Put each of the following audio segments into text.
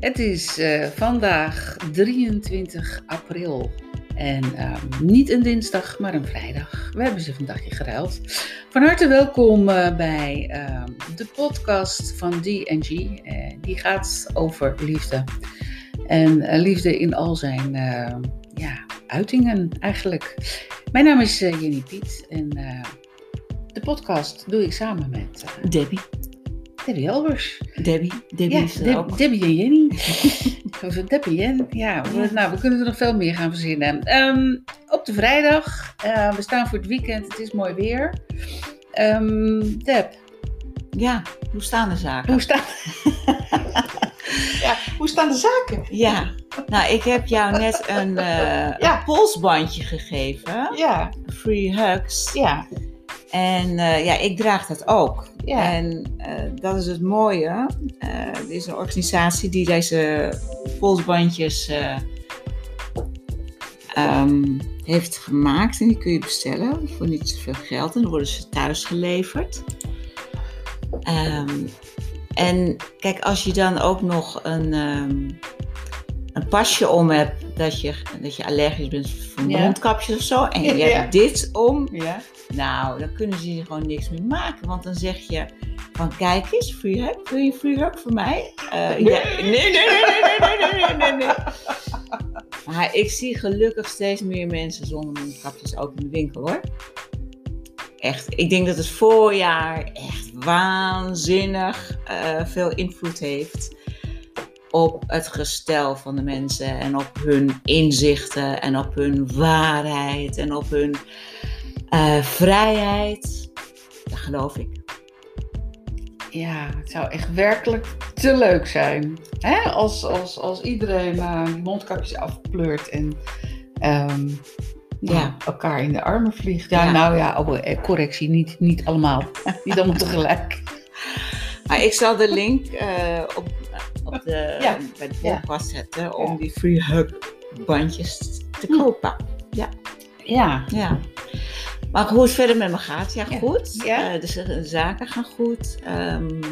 Het is eh, vandaag 23 april. En ehm, niet een dinsdag, maar een vrijdag. We hebben ze vandaag geruild. Van harte welkom eh, bij ehm, de podcast van DG. Uh, die gaat over liefde. En eh, liefde in al zijn ehm, ja, uitingen eigenlijk. Mijn naam is eh, Jenny Piet. En eh, de podcast doe ik samen met eh, Debbie. Debbie Elbers. Debbie. Debbie Ja, is Deb- ook. Debbie en Jenny. Debbie en, ja, Ja. nou, we kunnen er nog veel meer gaan verzinnen. Ehm, op de vrijdag, eh, we staan voor het weekend, het is mooi weer. Ehm Deb, Ja, hoe staan de zaken? hoe staan, ja, hoe staan de zaken? Ja, nou ik heb jou net een, eh, Ja. een polsbandje gegeven. Ja, Free hugs. ja, En eh, ja, ik draag dat ook. ja. En eh, dat is het mooie. Eh, er is een organisatie die deze polsbandjes eh, ehm, heeft gemaakt. En die kun je bestellen voor niet zoveel geld. En dan worden ze thuis geleverd. Ehm, en kijk, als je dan ook nog een, ehm, een pasje om hebt dat je, dat je allergisch bent voor Ja. mondkapjes of zo. En je Ja. hebt dit om. ja. Nou, dan kunnen ze hier gewoon niks meer maken. Want dan zeg je van kijk eens, free hug. Wil je free hug voor mij? Eh, ja. Nee, nee, nee, nee, nee, nee, nee, nee, nee. Maar ik zie gelukkig steeds meer mensen zonder mondkapjes ook in de winkel hoor. Echt, ik denk dat het voorjaar echt waanzinnig eh, veel invloed heeft op het gestel van de mensen en op hun inzichten en op hun waarheid en op hun eh, vrijheid. Dat geloof ik. Ja, het zou echt werkelijk te leuk zijn. Hè? Als, als, als iedereen die mondkapjes afpleurt en ehm, ja. Ja. elkaar in de armen vliegt. Ja, Ja. nou ja, oh, eh, correctie, niet, niet allemaal. niet allemaal tegelijk. Maar ik zal de link eh, op, op de, Ja. bij de Ja. podcast zetten om Ja. die free hug bandjes te kopen. Ja, Ja. Maar hoe het verder met me gaat, ja, Ja. goed. Ja. Eh, dus de zaken gaan goed. Ehm,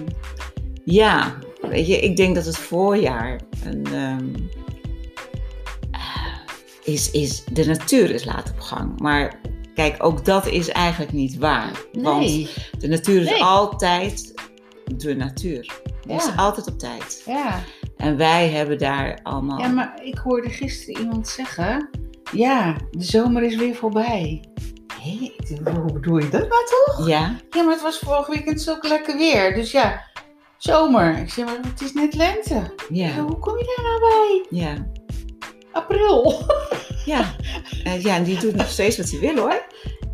ja, weet je, ik denk dat het voorjaar een, ehm, eh, is, is, de natuur is laat op gang. Maar kijk, ook dat is eigenlijk niet waar. Want de natuur is Nee. altijd de natuur. Die is altijd op tijd. Ja. En wij hebben daar allemaal... ja, maar ik hoorde gisteren iemand zeggen... Ja, de zomer is weer voorbij. Hoe bedoel je dat nou toch? Ja, Ja, maar het was vorig weekend zo lekker weer. Dus ja, zomer. Ik zeg, maar het is net lente. Ja, ja, hoe kom je daar nou bij? ja. April. Ja, Eh, ja, en die doet nog steeds wat hij wil hoor.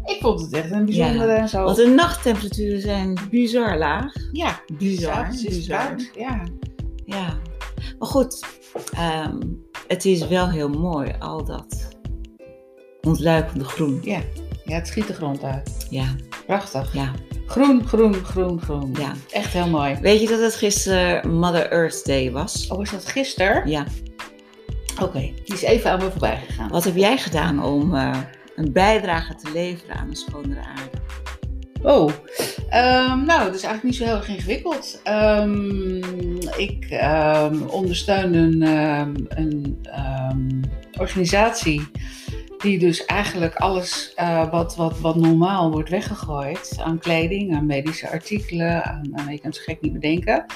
Ik vond het echt een bijzondere en zo. Want de nachttemperaturen zijn bizar laag. Ja, Bizar, is bizar. koud. Ja. Ja. Maar goed, ehm, het is wel heel mooi, al dat ontluikende groen. ja. Ja, het schiet de grond uit. Ja, Prachtig. ja, Groen, groen, groen, groen. ja. Echt heel mooi. Weet je dat het gisteren Mother Earth Day was? Oh, was dat gisteren? Ja. Oké, die is even aan me voorbij gegaan. Wat heb jij gedaan om eh, een bijdrage te leveren aan een schonere aarde? Oh, ehm, nou, dat is eigenlijk niet zo heel erg ingewikkeld. Ehm, ik ehm, ondersteun een, een organisatie die dus eigenlijk alles eh, wat, wat, wat normaal wordt weggegooid aan kleding, aan medische artikelen, aan, aan je kan het zo gek niet bedenken,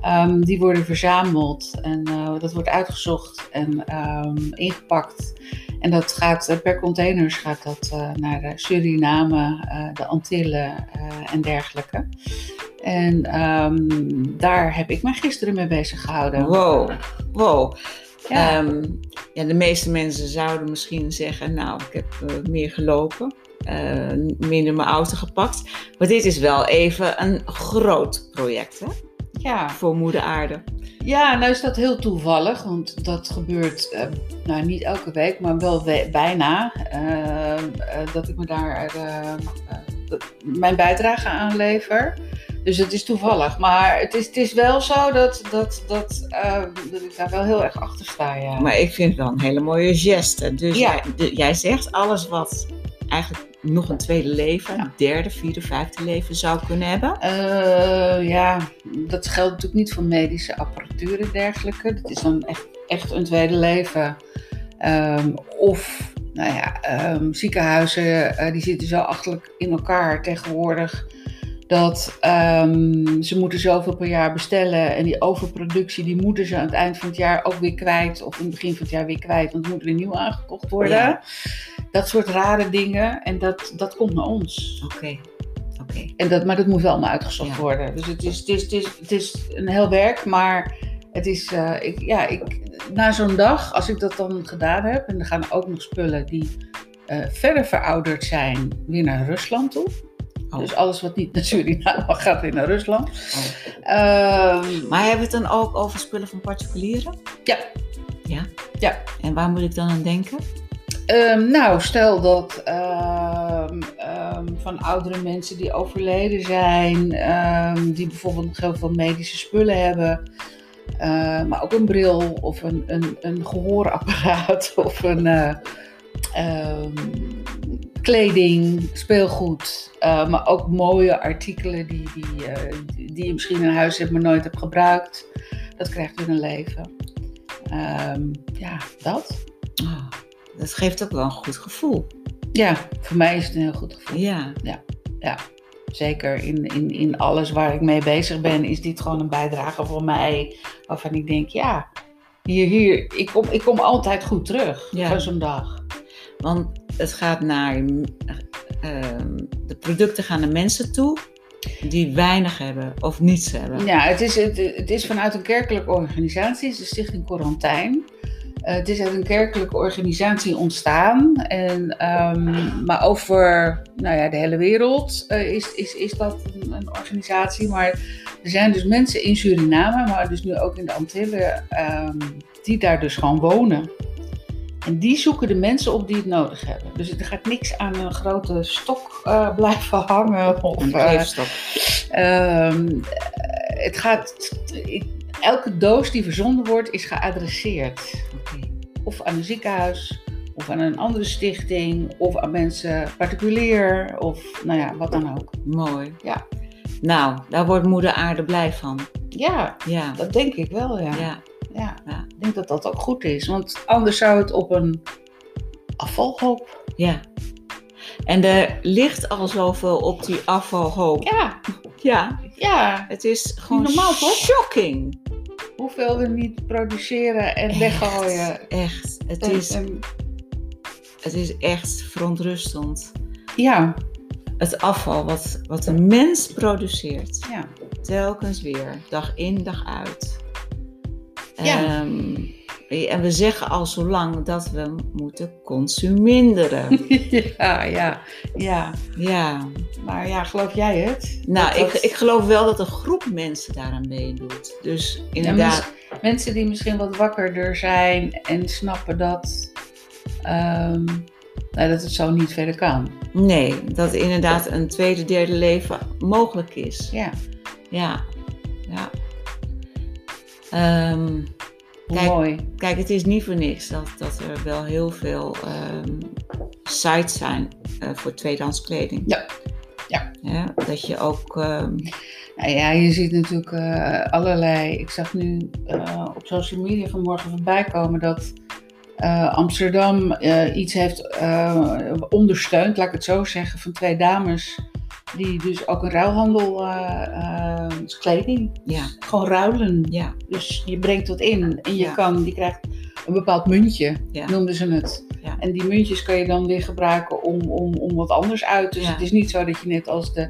ehm, die worden verzameld en eh, dat wordt uitgezocht en ehm, ingepakt. En dat gaat eh, per containers gaat dat naar Suriname, de Antillen en dergelijke. En ehm, daar heb ik mij gisteren mee bezig gehouden. Wow, wow. Ja. Ehm, ja, de meeste mensen zouden misschien zeggen, nou, ik heb eh, meer gelopen, eh, minder mijn auto gepakt. Maar dit is wel even een groot project, hè? ja. Voor moeder aarde. ja, nou is dat heel toevallig, want dat gebeurt eh, nou, niet elke week, maar wel we- bijna. eh, eh, dat ik me daar mijn bijdrage aan lever. Dus het is toevallig. Maar het is, het is wel zo dat, dat, dat, eh, dat ik daar wel heel erg achter sta. Ja. Maar ik vind het wel een hele mooie geste. Dus Ja. jij, de- jij zegt alles wat eigenlijk nog een tweede leven, Ja. derde, vierde, vijfde leven zou kunnen hebben? Eh, ja, dat geldt natuurlijk niet voor medische apparatuur en dergelijke. Dat is dan echt, echt een tweede leven. Ehm, of, nou ja, ehm, ziekenhuizen eh, die zitten zo achterlijk in elkaar tegenwoordig. Dat ehm, ze moeten zoveel per jaar bestellen. En die overproductie die moeten ze aan het eind van het jaar ook weer kwijt. Of in het begin van het jaar weer kwijt. Want er moet weer nieuw aangekocht worden. Ja. Dat soort rare dingen. En dat, dat komt naar ons. Oké, oké. En dat, maar dat moet wel allemaal uitgezocht Ja. worden. Dus het is, het, is, het, is, het is een heel werk, maar het is, eh, ik, ja, ik, na zo'n dag, als ik dat dan gedaan heb, en er gaan ook nog spullen die eh, verder verouderd zijn, weer naar Rusland toe. Oh. Dus alles wat niet naar Suriname gaat weer naar Rusland. Oh. Ehm, Maar hebben we het dan ook over spullen van particulieren? Ja. Ja? Ja. En waar moet ik dan aan denken? Ehm, nou, stel dat ehm, ehm, van oudere mensen die overleden zijn, ehm, die bijvoorbeeld nog heel veel medische spullen hebben, eh, maar ook een bril of een, een, een gehoorapparaat of een eh, ehm, kleding, speelgoed, eh, maar ook mooie artikelen die, die, eh, die, je misschien in huis hebt, maar nooit hebt gebruikt. Dat krijgt weer een leven. Ehm, ja, dat. Oh, dat geeft ook wel een goed gevoel. Ja, voor mij is het een heel goed gevoel. Ja. Zeker in, in, in alles waar ik mee bezig ben, is dit gewoon een bijdrage voor mij. Waarvan ik denk, ja, hier, hier, ik kom, ik kom altijd goed terug Ja. van zo'n dag. Want het gaat naar. ehm, de producten gaan naar mensen toe die weinig hebben of niets hebben. Ja, het is, het, het is vanuit een kerkelijke organisatie, de Stichting Quarantijn. Eh, het is uit een kerkelijke organisatie ontstaan. En, ehm, maar over nou ja, de hele wereld eh, is, is, is dat een, een organisatie. Maar er zijn dus mensen in Suriname, maar dus nu ook in de Antillen, ehm, die daar dus gewoon wonen. En die zoeken de mensen op die het nodig hebben. Dus er gaat niks aan een grote stok eh, blijven hangen. Of, Een eh, kleefstok. Eh, het gaat, elke doos die verzonden wordt is geadresseerd. Of aan een ziekenhuis, of aan een andere stichting, of aan mensen particulier, of nou ja, wat dan ook. Mooi. Ja. Nou, daar wordt moeder aarde blij van. Ja, Ja. dat denk ik wel, ja. Ja. Ja. Ja. Ik denk dat dat ook goed is, want anders zou het op een afvalhoop. Ja. En er ligt al zoveel op die afvalhoop. Ja, Ja. ja. Het is gewoon normaal, toch? shocking. Hoeveel we niet produceren en weggooien. Echt. Het En- is, en- het is echt verontrustend. ja, Het afval wat, wat een mens produceert. ja. Telkens weer. Dag in, dag uit. Ja. Ehm, en we zeggen al zo lang dat we moeten consuminderen. ja, ja, ja. ja. Maar ja, geloof jij het? Nou, Dat ik, dat- ik geloof wel dat een groep mensen daaraan meedoet. Dus inderdaad. Mensen die misschien wat wakkerder zijn en snappen dat, ehm, nou, dat het zo niet verder kan. Nee, dat inderdaad een tweede, derde leven mogelijk is. Ja, Ja, ja. Ehm, Kijk, mooi. kijk, het is niet voor niks dat, dat er wel heel veel ehm, sites zijn eh, voor tweedehands kleding. Ja. Ja. dat je ook. ehm, Nou ja, je ziet natuurlijk eh, allerlei. Ik zag nu eh, op social media vanmorgen voorbij komen dat Amsterdam iets heeft ondersteund, laat ik het zo zeggen, van twee dames. Die dus ook een ruilhandel, eh, dus kleding, ja, gewoon ruilen. ja, Dus je brengt wat in en je Ja. kan, je krijgt een bepaald muntje, ja, noemden ze het. Ja. En die muntjes kan je dan weer gebruiken om, om, om wat anders uit. Dus het is niet zo dat je net als de,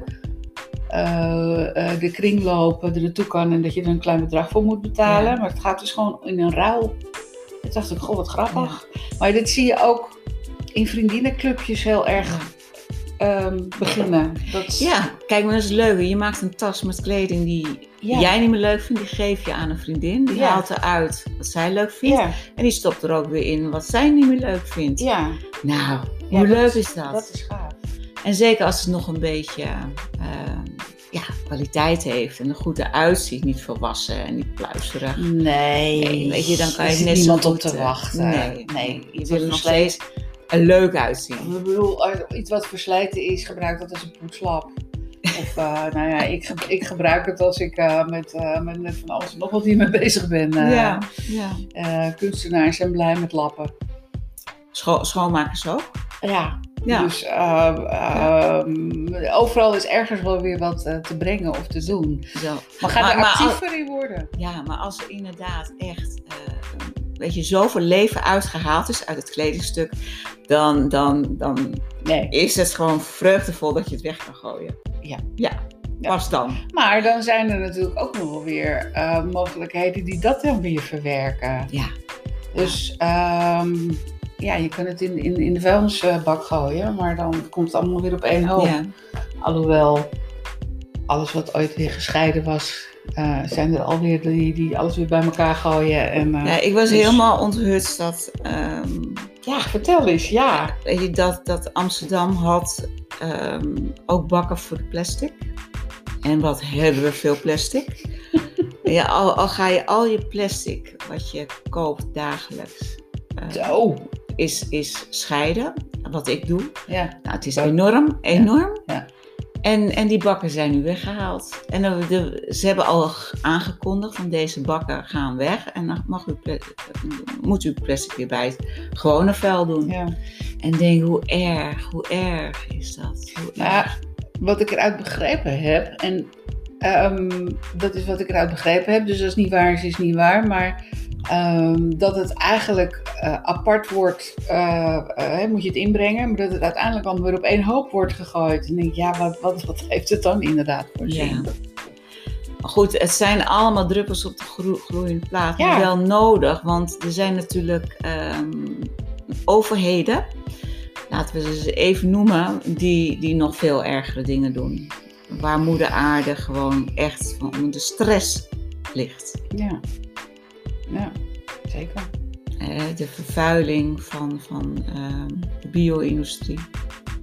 eh, de kringloop er naartoe kan en dat je er een klein bedrag voor moet betalen. Maar het gaat dus gewoon in een ruil. Ik dacht ik, goh, wat grappig. Maar dit zie je ook in vriendinnenclubjes heel erg ehm, beginnen. Dat, ja, kijk, maar dat is leuk. Je maakt een tas met kleding die Ja. jij niet meer leuk vindt. Die geef je aan een vriendin. Die Ja. haalt eruit wat zij leuk vindt. ja, En die stopt er ook weer in wat zij niet meer leuk vindt. ja, Nou, hoe leuk is- is dat? dat is gaaf. En zeker als het nog een beetje eh, ja, kwaliteit heeft en er goed eruit ziet. Niet volwassen en niet pluizerig. Nee, Nee, weet je, dan kan je net niemand op te eh, wachten. nee, nee. je wil nog steeds er leuk uitzien. Ik bedoel, als iets wat verslijten is, gebruik dat als een poetslap. Of, eh, nou ja, ik, ik gebruik het als ik eh, met, eh, met, met van alles en nog wat hiermee bezig ben. Ja, ja. kunstenaars zijn blij met lappen. Scho- schoonmakers ook. Ja, Ja. dus eh, ehm, overal is ergens wel weer wat te brengen of te doen. Zo. Maar ga er maar actiever in worden. Ja, maar als er inderdaad echt, weet je, zoveel leven uitgehaald is uit het kledingstuk, dan, dan, dan Nee. is het gewoon vreugdevol dat je het weg kan gooien. Ja. Ja, Ja. pas dan. Maar dan zijn er natuurlijk ook nog wel weer eh, mogelijkheden die dat dan weer verwerken. Ja. Dus ehm, ja, je kan het in, in, in de vuilnisbak gooien, maar dan komt het allemaal weer op één hoop. Ja. Alhoewel, alles wat ooit weer gescheiden was, eh, zijn er alweer die, die alles weer bij elkaar gooien. En, eh, Ja, ik was dus- helemaal onthutst dat, ehm, ja, vertel eens, ja. weet je, dat, dat Amsterdam had ehm, ook bakken voor de plastic. En wat hebben we veel plastic. ja, al, al ga je al je plastic wat je koopt dagelijks, eh, Zo, is, is scheiden. Wat ik doe. ja. Nou, het is enorm, enorm. Ja. En, en die bakken zijn nu weggehaald. En de, ze hebben al aangekondigd van deze bakken gaan weg. En dan mag u, moet u plastic weer bij het gewone vuil doen. ja. En denk, hoe erg, hoe erg is dat? Hoe erg. wat ik eruit begrepen heb, en ehm, dat is wat ik eruit begrepen heb, dus als het niet waar is, is het niet waar, maar ehm, dat het eigenlijk eh, apart wordt, eh, eh, moet je het inbrengen, maar dat het uiteindelijk allemaal weer op één hoop wordt gegooid. En dan denk ik, ja, wat, wat, wat heeft het dan inderdaad voor zin? Ja. Goed, het zijn allemaal druppels op de gro- gloeiende plaat. Ja. Maar wel nodig, want er zijn natuurlijk ehm, overheden, laten we ze even noemen, die, die nog veel ergere dingen doen. Waar moeder aarde gewoon echt van onder de stress ligt. Ja, ja zeker. Eh, de vervuiling van, van ehm, de bio-industrie.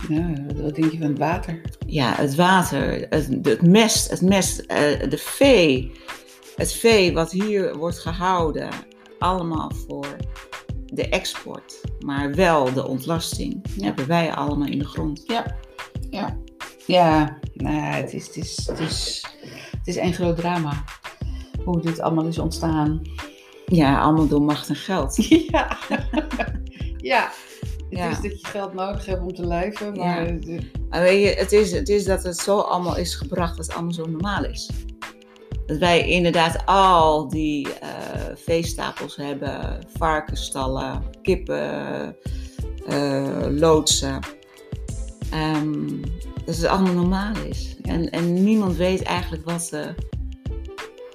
Ja, wat, denk je van het water? Ja, het water, het, het mest, het mest, eh, de vee. Het vee wat hier wordt gehouden, allemaal voor de export, maar wel de ontlasting, Ja. hebben wij allemaal in de grond. Ja, ja. Ja, nou, ja, het, is, het, is, het, is, het is één groot drama. Hoe dit allemaal is ontstaan. Ja, allemaal door macht en geld. Ja, ja. Het Ja. is dat je geld nodig hebt om te leven, maar Ja. eh, Maar weet je, het is, het is dat het zo allemaal is gebracht dat het allemaal zo normaal is. Dat wij inderdaad al die eh, veestapels hebben, varkensstallen, kippen, eh, loodsen. Ehm, dat het allemaal normaal is. En, en niemand weet eigenlijk wat,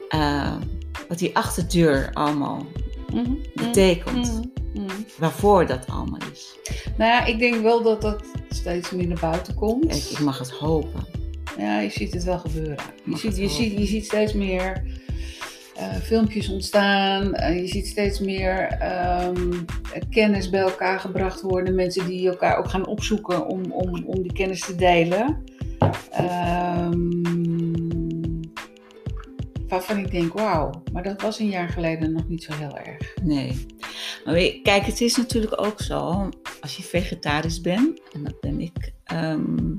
eh, wat die achterdeur allemaal mhm, betekent. mhm, mhm. Waarvoor dat allemaal is. Nou ja, ik denk wel dat dat steeds meer naar buiten komt. Ik, ik mag het hopen. Ja, je ziet het wel gebeuren. Je, ziet, je, ziet, je ziet steeds meer eh, filmpjes ontstaan. Eh, je ziet steeds meer kennis bij elkaar gebracht worden. Mensen die elkaar ook gaan opzoeken om, om, om die kennis te delen. Ehm, waarvan ik denk, wauw, maar dat was een jaar geleden nog niet zo heel erg. Nee. Maar weet kijk, het is natuurlijk ook zo, als je vegetarisch bent, en dat ben ik, ehm,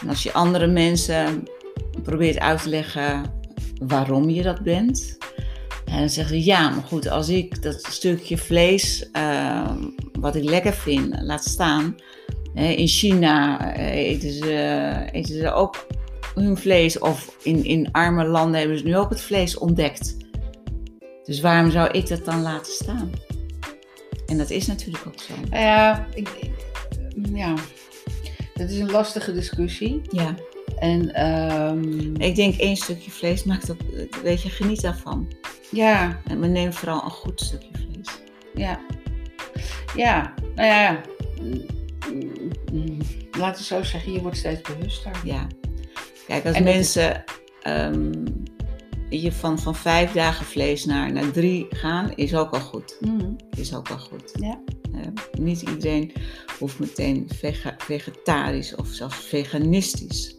en als je andere mensen probeert uit te leggen waarom je dat bent, en dan zeggen ze, ja, maar goed, als ik dat stukje vlees, ehm, wat ik lekker vind, laat staan, in China eh, eten ze ook hun vlees, of in, in arme landen hebben ze nu ook het vlees ontdekt. Dus waarom zou ik dat dan laten staan? En dat is natuurlijk ook zo. Ja, ik, ja, dat is een lastige discussie. Ja. En ehm, Ik denk één stukje vlees maakt ook, weet je, geniet daarvan. ja, En maar neem vooral een goed stukje vlees. Ja. Ja, nou ja. Laten we zo zeggen, je wordt steeds bewuster. Ja. Kijk, als En dat mensen ehm, je van, van vijf dagen vlees naar, naar drie gaan, is ook al goed. Mm, Is ook al goed. Ja. Eh, niet iedereen hoeft meteen vega- vegetarisch of zelfs veganistisch.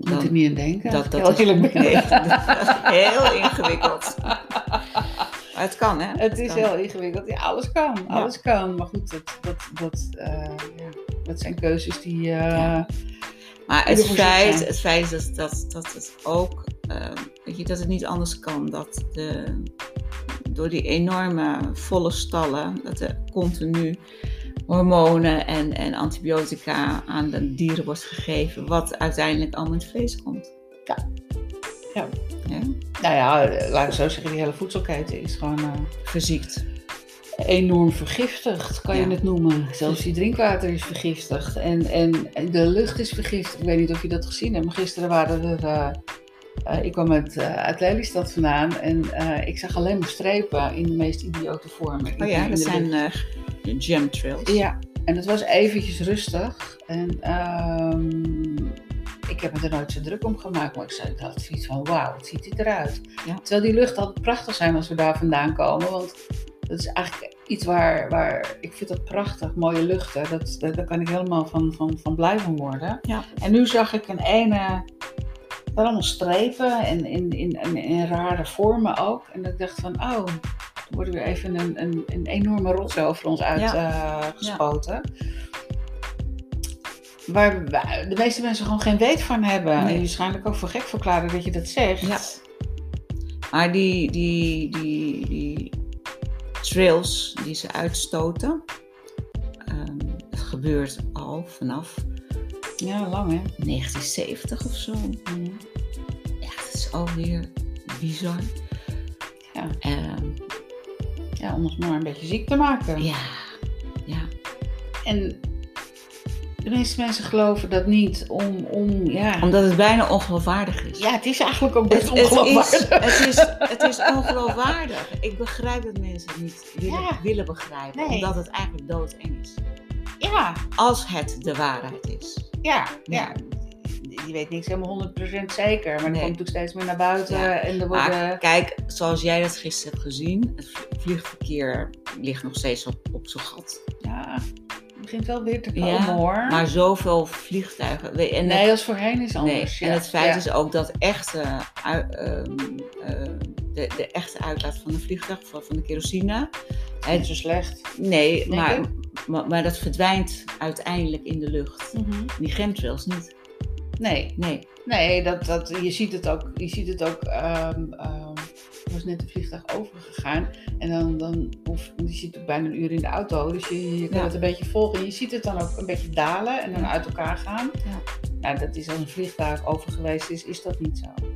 Moet er niet aan denken. dat, dat Heel is, nee, dat heel ingewikkeld. Maar het kan, hè? Het is kan. heel ingewikkeld. Ja, alles kan. Alles kan. Maar goed, dat, dat, dat, eh, ja, dat zijn keuzes die... eh, Ja. Maar het feit, het feit is dat, dat, dat het ook, eh, weet je, dat het niet anders kan. Dat de, door die enorme volle stallen, dat er continu hormonen en, en antibiotica aan de dieren wordt gegeven, wat uiteindelijk allemaal in het vlees komt. Ja. Ja. Ja? Nou ja, laat ik zo zeggen, die hele voedselketen is gewoon eh, Verziekt. Enorm vergiftigd, kan je het noemen. Zelfs je drinkwater is vergiftigd en, en de lucht is vergiftigd. Ik weet niet of je dat gezien hebt, maar gisteren waren er... eh, eh, ik kwam uit, uit Lelystad vandaan en ik zag alleen maar strepen in de meest idiote vormen. Oh ja, dat de zijn eh gem trails. Ja, en het was eventjes rustig. En ehm, ik heb me er nooit zo druk om gemaakt. Maar ik zei, had zoiets van, wauw, wat ziet dit eruit. Ja. Terwijl die lucht altijd prachtig zijn als we daar vandaan komen. Want dat is eigenlijk iets waar, waar ik vind dat prachtig, mooie luchten. Dat, dat, daar kan ik helemaal van, van, van blij van worden. Ja. En nu zag ik een ene, daar allemaal strepen en in, in, in, in rare vormen ook. En ik dacht van, oh, er wordt weer even een, een, een enorme rots over ons uitgespoten. Waar wij- de meeste mensen gewoon geen weet van hebben. Nee. En waarschijnlijk ook voor gek verklaren dat je dat zegt. Ja. Maar die, die, die, die trails die ze uitstoten, ehm, het gebeurt al vanaf Ja, lang hè. 1970 of zo. Ja, dat is alweer bizar. Ja. Ehm, Ja, om ons maar een beetje ziek te maken. ja, ja, En de meeste mensen geloven dat niet om, om ja. omdat het bijna ongeloofwaardig is. Ja, het is eigenlijk ook best het, het, is, ongeloofwaardig. het, is, het is ongeloofwaardig. Ik begrijp dat mensen het niet willen, Ja. willen begrijpen, Nee. omdat het eigenlijk doodeng is. Ja, Als het de waarheid is. ja, Ja. ja. Je weet niks helemaal 100% zeker, maar er Nee. komt natuurlijk steeds meer naar buiten. Ja. En er Maar worden... kijk, zoals jij dat gisteren hebt gezien, het vl- vliegverkeer ligt nog steeds op, op zijn gat. Ja, begint wel weer te komen Ja, hoor. Maar zoveel vliegtuigen. En nee, het, als voorheen is nee, anders. en ja. het feit Ja. is ook dat echte, ui- ehm, eh, de, de echte uitlaat van de vliegtuig, van, de kerosine. Niet zo slecht. nee, maar, maar, maar dat verdwijnt uiteindelijk in de lucht. Mhm. Die chemtrails niet. Nee, Nee. nee dat, dat, je ziet het ook. Je ziet het ook ehm, ehm, was net een vliegtuig overgegaan. En dan, dan of, je zit bijna een uur in de auto. Dus je, je kan Ja. het een beetje volgen. En je ziet het dan ook een beetje dalen en dan uit elkaar gaan. Ja. Nou, dat is als een vliegtuig over geweest is, is dat niet zo.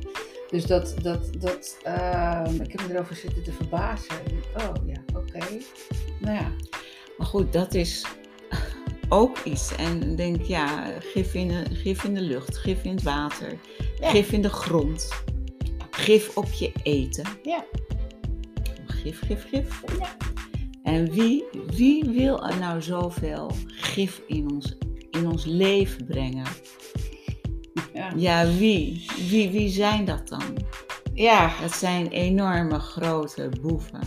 Dus dat, dat, dat ehm, ik heb me erover zitten te verbazen. Oh ja, oké. Nou ja, Maar goed, dat is ook iets. En denk, ja, gif in de, gif in de lucht, gif in het water, Ja. gif in de grond, gif op je eten. Ja. Gif, gif, gif. Ja. En wie, wie wil er nou zoveel gif in ons, in ons leven brengen? ja. Ja, wie? wie? Wie zijn dat dan? ja, Dat zijn enorme grote boeven.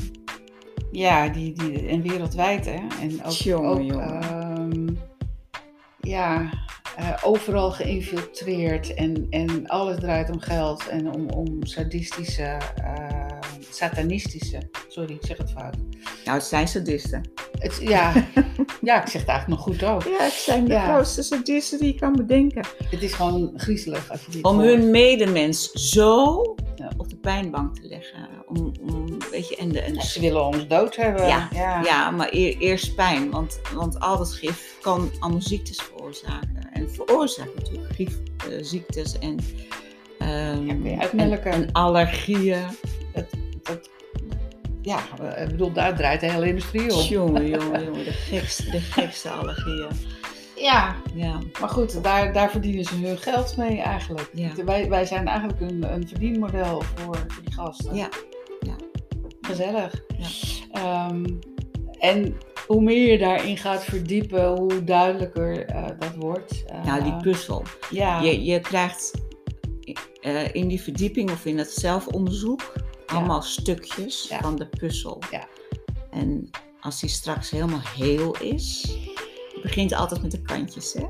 Ja, die, die, en wereldwijd hè. En ook, Jongen, ook jongen. ehm, ja, eh, overal geïnfiltreerd en, en alles draait om geld en om, om sadistische, eh, satanistische, sorry, ik zeg het fout. Nou, het zijn sadisten. Het, ja, ja, ik zeg het eigenlijk nog goed ook. Ja, het zijn de Ja. grootste sadisten die je kan bedenken. Het is gewoon griezelig als je dit Om hoort. hun medemens zo Ja. op de pijnbank te leggen. Om, om, weet je, en de, en Ze willen ons dood hebben. Ja, ja. Ja, maar eer- eerst pijn, want, want al dat gif kan allemaal ziektes veroorzaken. En veroorzaakt natuurlijk gif, eh, en, ehm, Ja, en, en allergieën. Dat, ja, ik bedoel, daar draait de hele industrie om. Jongen, jongen, jongen, de gekste, de gekste allergieën. Ja, Ja, Maar goed, daar, daar verdienen ze hun geld mee eigenlijk. Ja. Wij, wij zijn eigenlijk een, een verdienmodel voor, voor die gasten. Ja. Ja. Gezellig. Ja. Ehm, en hoe meer je daarin gaat verdiepen, hoe duidelijker eh, dat wordt. Nou die puzzel. ja, Je, je krijgt eh, in die verdieping of in het zelfonderzoek allemaal stukjes Ja. van de puzzel. Ja. En als die straks helemaal heel is, het begint altijd met de kantjes hè,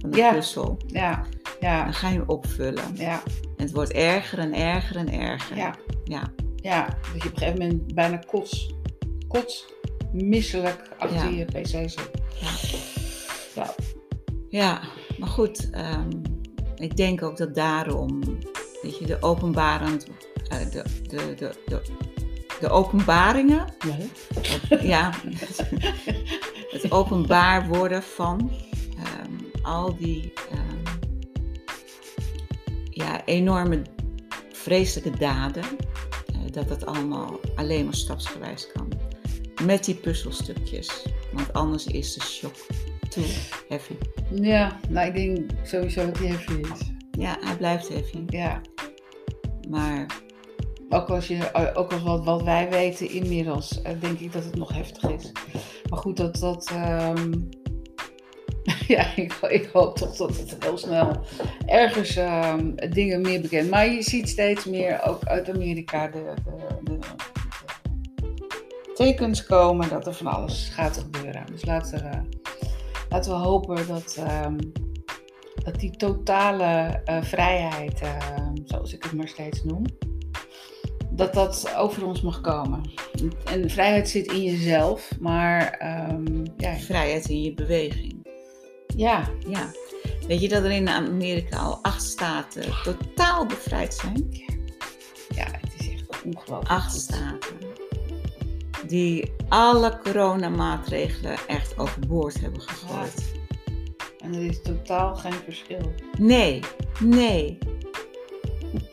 van de puzzel. ja, ja, Dan ga je hem opvullen. ja, En het wordt erger en erger en erger. ja, Ja. Ja, dat je op een gegeven moment bijna kots, kots misselijk achter Ja. je pc zit. Ja. Ja. Ja, maar goed, ehm, ik denk ook dat daarom, weet je, de openbarend, eh, de, de, de, de, de openbaringen, ja, het, het openbaar worden van ehm, al die ehm, ja, enorme vreselijke daden, eh, dat dat allemaal alleen maar stapsgewijs kan. Met die puzzelstukjes, want anders is de shock too heavy. Ja, nou ik denk sowieso dat die heavy is. Ja, hij blijft heavy. Ja, Maar ook als, je, ook als wat, wat wij weten inmiddels, eh, denk ik dat het nog heftig is. Maar goed, dat, dat ehm, ja, ik, ik hoop toch dat het heel snel ergens ehm, dingen meer bekend. Maar je ziet steeds meer ook uit Amerika de, de, de tekens komen dat er van alles gaat gebeuren. Dus laten we, laten we hopen dat, ehm, dat die totale eh, vrijheid, ehm, zoals ik het maar steeds noem, dat dat over ons mag komen. En vrijheid zit in jezelf, maar ehm, ja, vrijheid in je beweging. ja, Ja. Weet je dat er in Amerika al acht staten totaal bevrijd zijn? ja, het is echt ongelooflijk. Acht staten. Die alle coronamaatregelen echt overboord hebben gegooid. En er is totaal geen verschil. Nee, nee.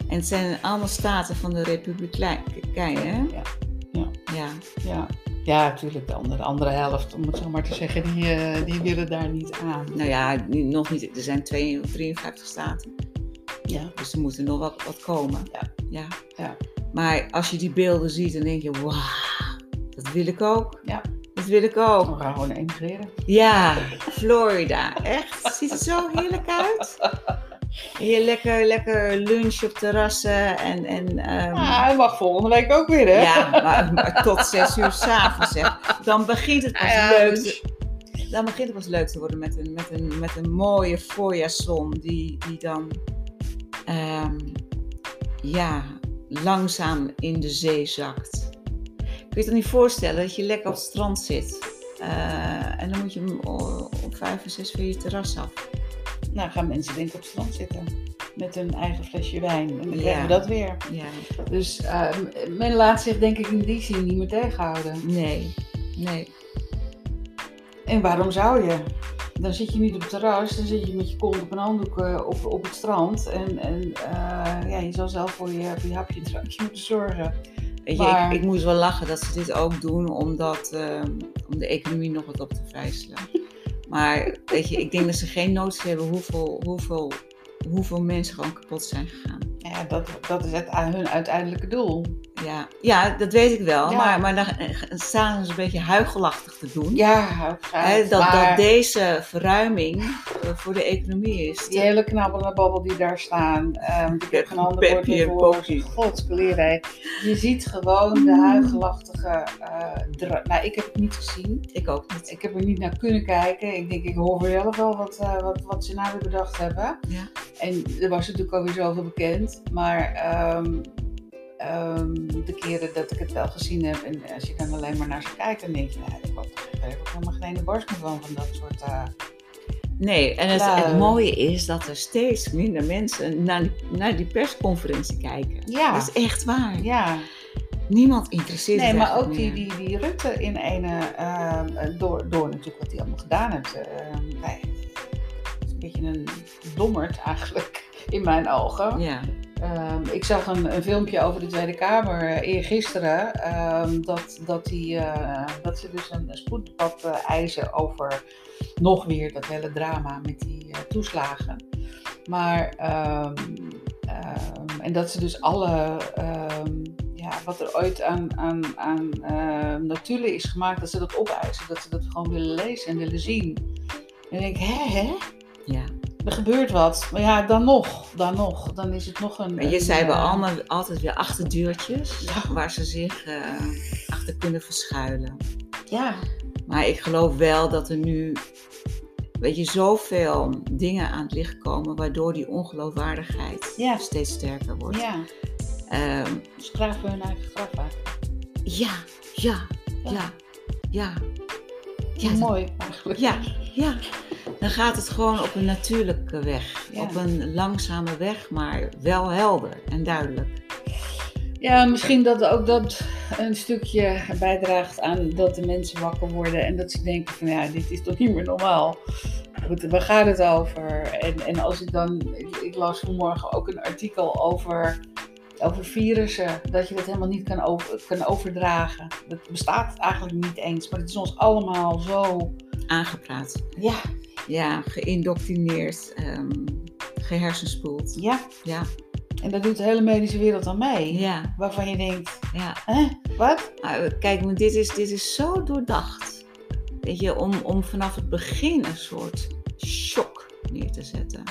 En het zijn allemaal staten van de Republikeinen, hè? Ja, ja, Ja. ja. Ja, natuurlijk. De andere, andere helft, om het zo maar te zeggen, die, eh, die willen daar niet aan. Nou ja, nog niet. Er zijn 52, 53 staten. Ja, Dus er moet er nog wat, wat komen. Ja. ja. Ja. Maar als je die beelden ziet, dan denk je, wauw, wil ik ook. Ja. Dat wil ik ook. we gaan gewoon emigreren. Ja, Florida. Echt? Ziet er zo heerlijk uit. Je lekker, lekker lunch op terrassen en... en Ah, hij mag volgende week ook weer, hè? ja, maar, maar tot zes uur s'avonds, zeg. Dan begint het pas Ja, leuk dus- te, Dan begint het pas leuk te worden met een, met een, met een mooie voorjaarszon die, die dan... ehm, ja, langzaam in de zee zakt. Kun je je niet voorstellen dat je lekker op het strand zit. eh, en dan moet je hem op vijf en zes weer je terras af. Nou, gaan mensen denk ik op het strand zitten. Met hun eigen flesje wijn. En dan Ja. krijgen we dat weer. Ja, Dus eh, men laat zich denk ik in die zin niet meer tegenhouden. nee, nee. En waarom zou je? Dan zit je niet op het terras, dan zit je met je kont op een handdoek eh, op, op het strand. En, en ja, je zal zelf voor je, voor je hapje en drankje moeten zorgen. Weet je, Maar- ik, ik moest wel lachen dat ze dit ook doen omdat, ehm, om de economie nog wat op te vijzelen. Maar weet je, ik denk dat ze geen notie hebben hoeveel, hoeveel, hoeveel mensen gewoon kapot zijn gegaan. Ja, dat, dat is het, hun uiteindelijke doel. Ja, ja dat weet ik wel. Ja. Maar, maar dan eh, staan ze een beetje huigelachtig te doen. Ja, dat, maar dat deze verruiming eh, voor de economie is. die hele knabbel en babbel die daar staan. ik heb geen ander woord Peppy meer en. Poppy. Je ziet gewoon de huigelachtige... eh dra- nou, ik heb het niet gezien. Ik ook niet. Ik heb er niet naar kunnen kijken. Ik denk, ik hoor zelf wel wat, eh, wat, wat ze nou weer bedacht hebben. Ja. En er was natuurlijk alweer zoveel bekend. Maar ehm, ehm, de keren dat ik het wel gezien heb. En als je dan alleen maar naar ze kijkt, dan denk je, nou, ik heb daar heb ik helemaal geen ene barst meer van, van dat soort... eh, Nee, en het, Nou. het mooie is dat er steeds minder mensen naar, naar die persconferentie kijken. Ja. Dat is echt waar. ja, Niemand interesseert nee, maar ook die, die, die Rutte in ene, ehm, door, door natuurlijk wat hij allemaal gedaan heeft. het is een beetje een dommerd eigenlijk, in mijn ogen. Ja, Ehm, ik zag een, een filmpje over de Tweede Kamer eh, eergisteren. ehm, dat, dat, die, eh, dat ze dus een spoeddebat eh, eisen over nog weer dat hele drama met die toeslagen. Maar, ehm, en dat ze dus alle, ja, wat er ooit aan, aan, aan notulen is gemaakt, dat ze dat opeisen. Dat ze dat gewoon willen lezen en willen zien. En dan denk ik, hè, hè? ja. Er gebeurt wat. Maar ja, dan nog. Dan nog. Dan is het nog een... Maar je, een, zij hebben eh, allemaal altijd weer achterdeurtjes Ja. waar ze zich eh, achter kunnen verschuilen. Ja. Maar ik geloof wel dat er nu, weet je, zoveel dingen aan het licht komen waardoor die ongeloofwaardigheid Ja. steeds sterker wordt. Ja. Graven hun eigen graf uit. ja, ja, ja, ja. Ja, Mooi eigenlijk. Ja, ja. Dan gaat het gewoon op een natuurlijke weg. Ja. Op een langzame weg, maar wel helder en duidelijk. Ja, misschien dat ook dat een stukje bijdraagt aan dat de mensen wakker worden en dat ze denken van ja, dit is toch niet meer normaal. Goed, waar gaat het over? En, en als ik dan, ik, ik las vanmorgen ook een artikel over, over virussen, dat je dat helemaal niet kan, over, kan overdragen. Dat bestaat eigenlijk niet eens, maar het is ons allemaal zo, Aangepraat. ja, Ja, geïndoctrineerd, ehm gehersenspoeld. ja. Ja, En dat doet de hele medische wereld aan mee. ja, Waarvan je denkt, ja. hè, wat? Maar kijk, dit is, dit is zo doordacht. Weet je, om, om vanaf het begin een soort shock neer te zetten.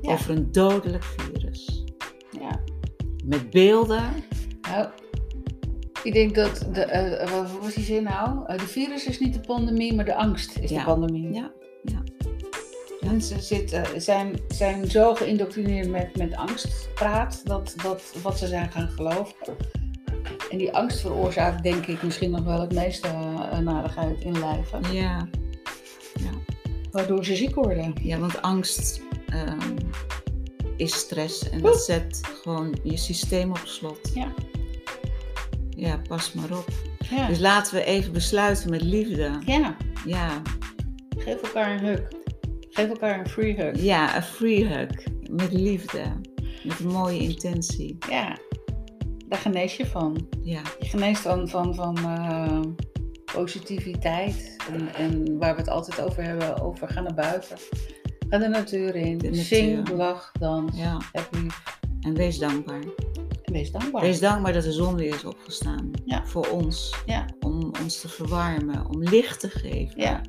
Ja. Over een dodelijk virus. Ja. Met beelden. Nou, ik denk dat, de, eh, wat was die zin nou? Eh, de virus is niet de pandemie, maar de angst is Ja. de pandemie. Ja, Mensen zitten, zijn, zijn zo geïndoctrineerd met, met angstpraat, dat, dat wat ze zijn gaan geloven. En die angst veroorzaakt denk ik misschien nog wel het meeste eh, narigheid in lijven. ja. Waardoor ze ziek worden. Ja, want angst ehm, is stress en dat zet gewoon je systeem op slot. Ja. Ja, pas maar op. Ja. Dus laten we even besluiten met liefde. ja, Ja, geef elkaar een hug. Geef elkaar een free hug. ja een free hug. Met liefde. Met een mooie intentie. Ja, daar genees je van. Ja, Je geneest van, van, van eh, positiviteit. En, en waar we het altijd over hebben, over ga naar buiten. Ga de natuur in. De natuur. Zing, lach, dans. ja. Heb lief. En wees dankbaar. En wees dankbaar. Wees dankbaar dat de zon weer is opgestaan. Ja. Voor ons. Ja. Om ons te verwarmen. Om licht te geven. Ja.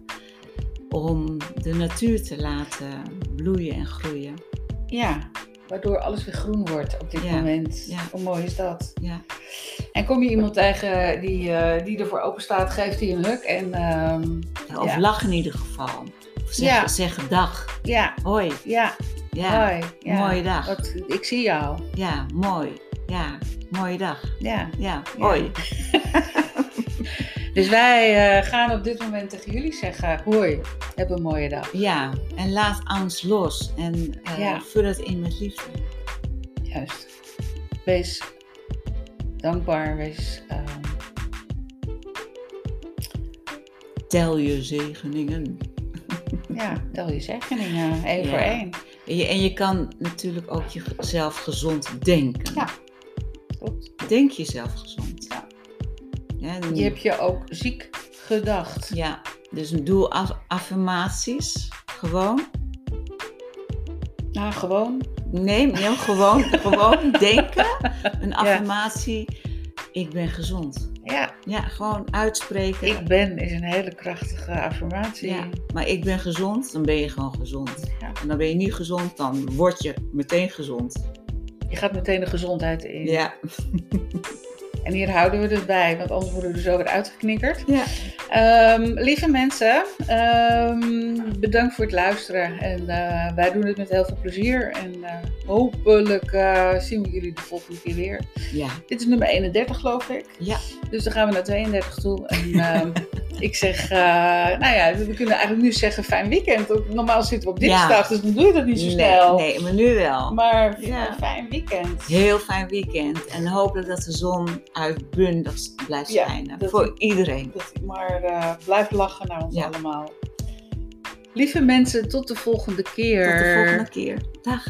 Om de natuur te laten bloeien en groeien. ja, waardoor alles weer groen wordt op dit Ja. moment. Ja. Hoe mooi is dat? Ja. En kom je iemand tegen die, eh, die ervoor open staat, geeft hij een huk. En ehm, Of Ja. lach in ieder geval. Of zeg, zeg dag. ja, Hoi. ja, Ja. hoi. Ja. Mooie dag. Wat, ik zie jou. Ja, mooi. Ja, mooie dag. Ja. Ja, hoi. Dus wij eh, gaan op dit moment tegen jullie zeggen: Hoi, heb een mooie dag. Ja, en laat angst los. En eh, Ja. vul het in met liefde. Juist. Wees dankbaar, wees. ehm, Tel je zegeningen. ja, tel je zegeningen één Ja. voor één. En je, en je kan natuurlijk ook jezelf gezond denken. Ja. Klopt. Denk jezelf gezond. Ja. Ja, en- Je hebt je ook ziek gedacht. ja, dus doe af- affirmaties. Gewoon. Nou, gewoon. Nee, nee gewoon, gewoon denken. Een affirmatie. Ik ben gezond. Ja, Ja, gewoon uitspreken. ik ben is een hele krachtige affirmatie. Ja, maar ik ben gezond, dan ben je gewoon gezond. Ja. En dan ben je niet gezond, dan word je meteen gezond. Je gaat meteen de gezondheid in. Ja. En hier houden we het bij, want anders worden we er zo weer uitgeknikkerd. ja. Ehm, lieve mensen, ehm, bedankt voor het luisteren. En eh, wij doen het met heel veel plezier. En eh, hopelijk eh, zien we jullie de volgende keer weer. Ja. Dit is nummer 31, geloof ik. Ja. Dus dan gaan we naar 32 toe. En ehm, ik zeg, eh, nou ja, we kunnen eigenlijk nu zeggen fijn weekend. Ook Normaal zitten we op Ja. dinsdag, dus dan doe je dat niet zo snel. nee, maar nu wel. Maar Ja. fijn weekend. Heel fijn weekend. En hopelijk dat de zon uitbundig blijft Ja, schijnen. Voor iedereen. Dat hij maar eh, blijft lachen naar ons Ja. allemaal. Lieve mensen, tot de volgende keer. Tot de volgende keer. Dag.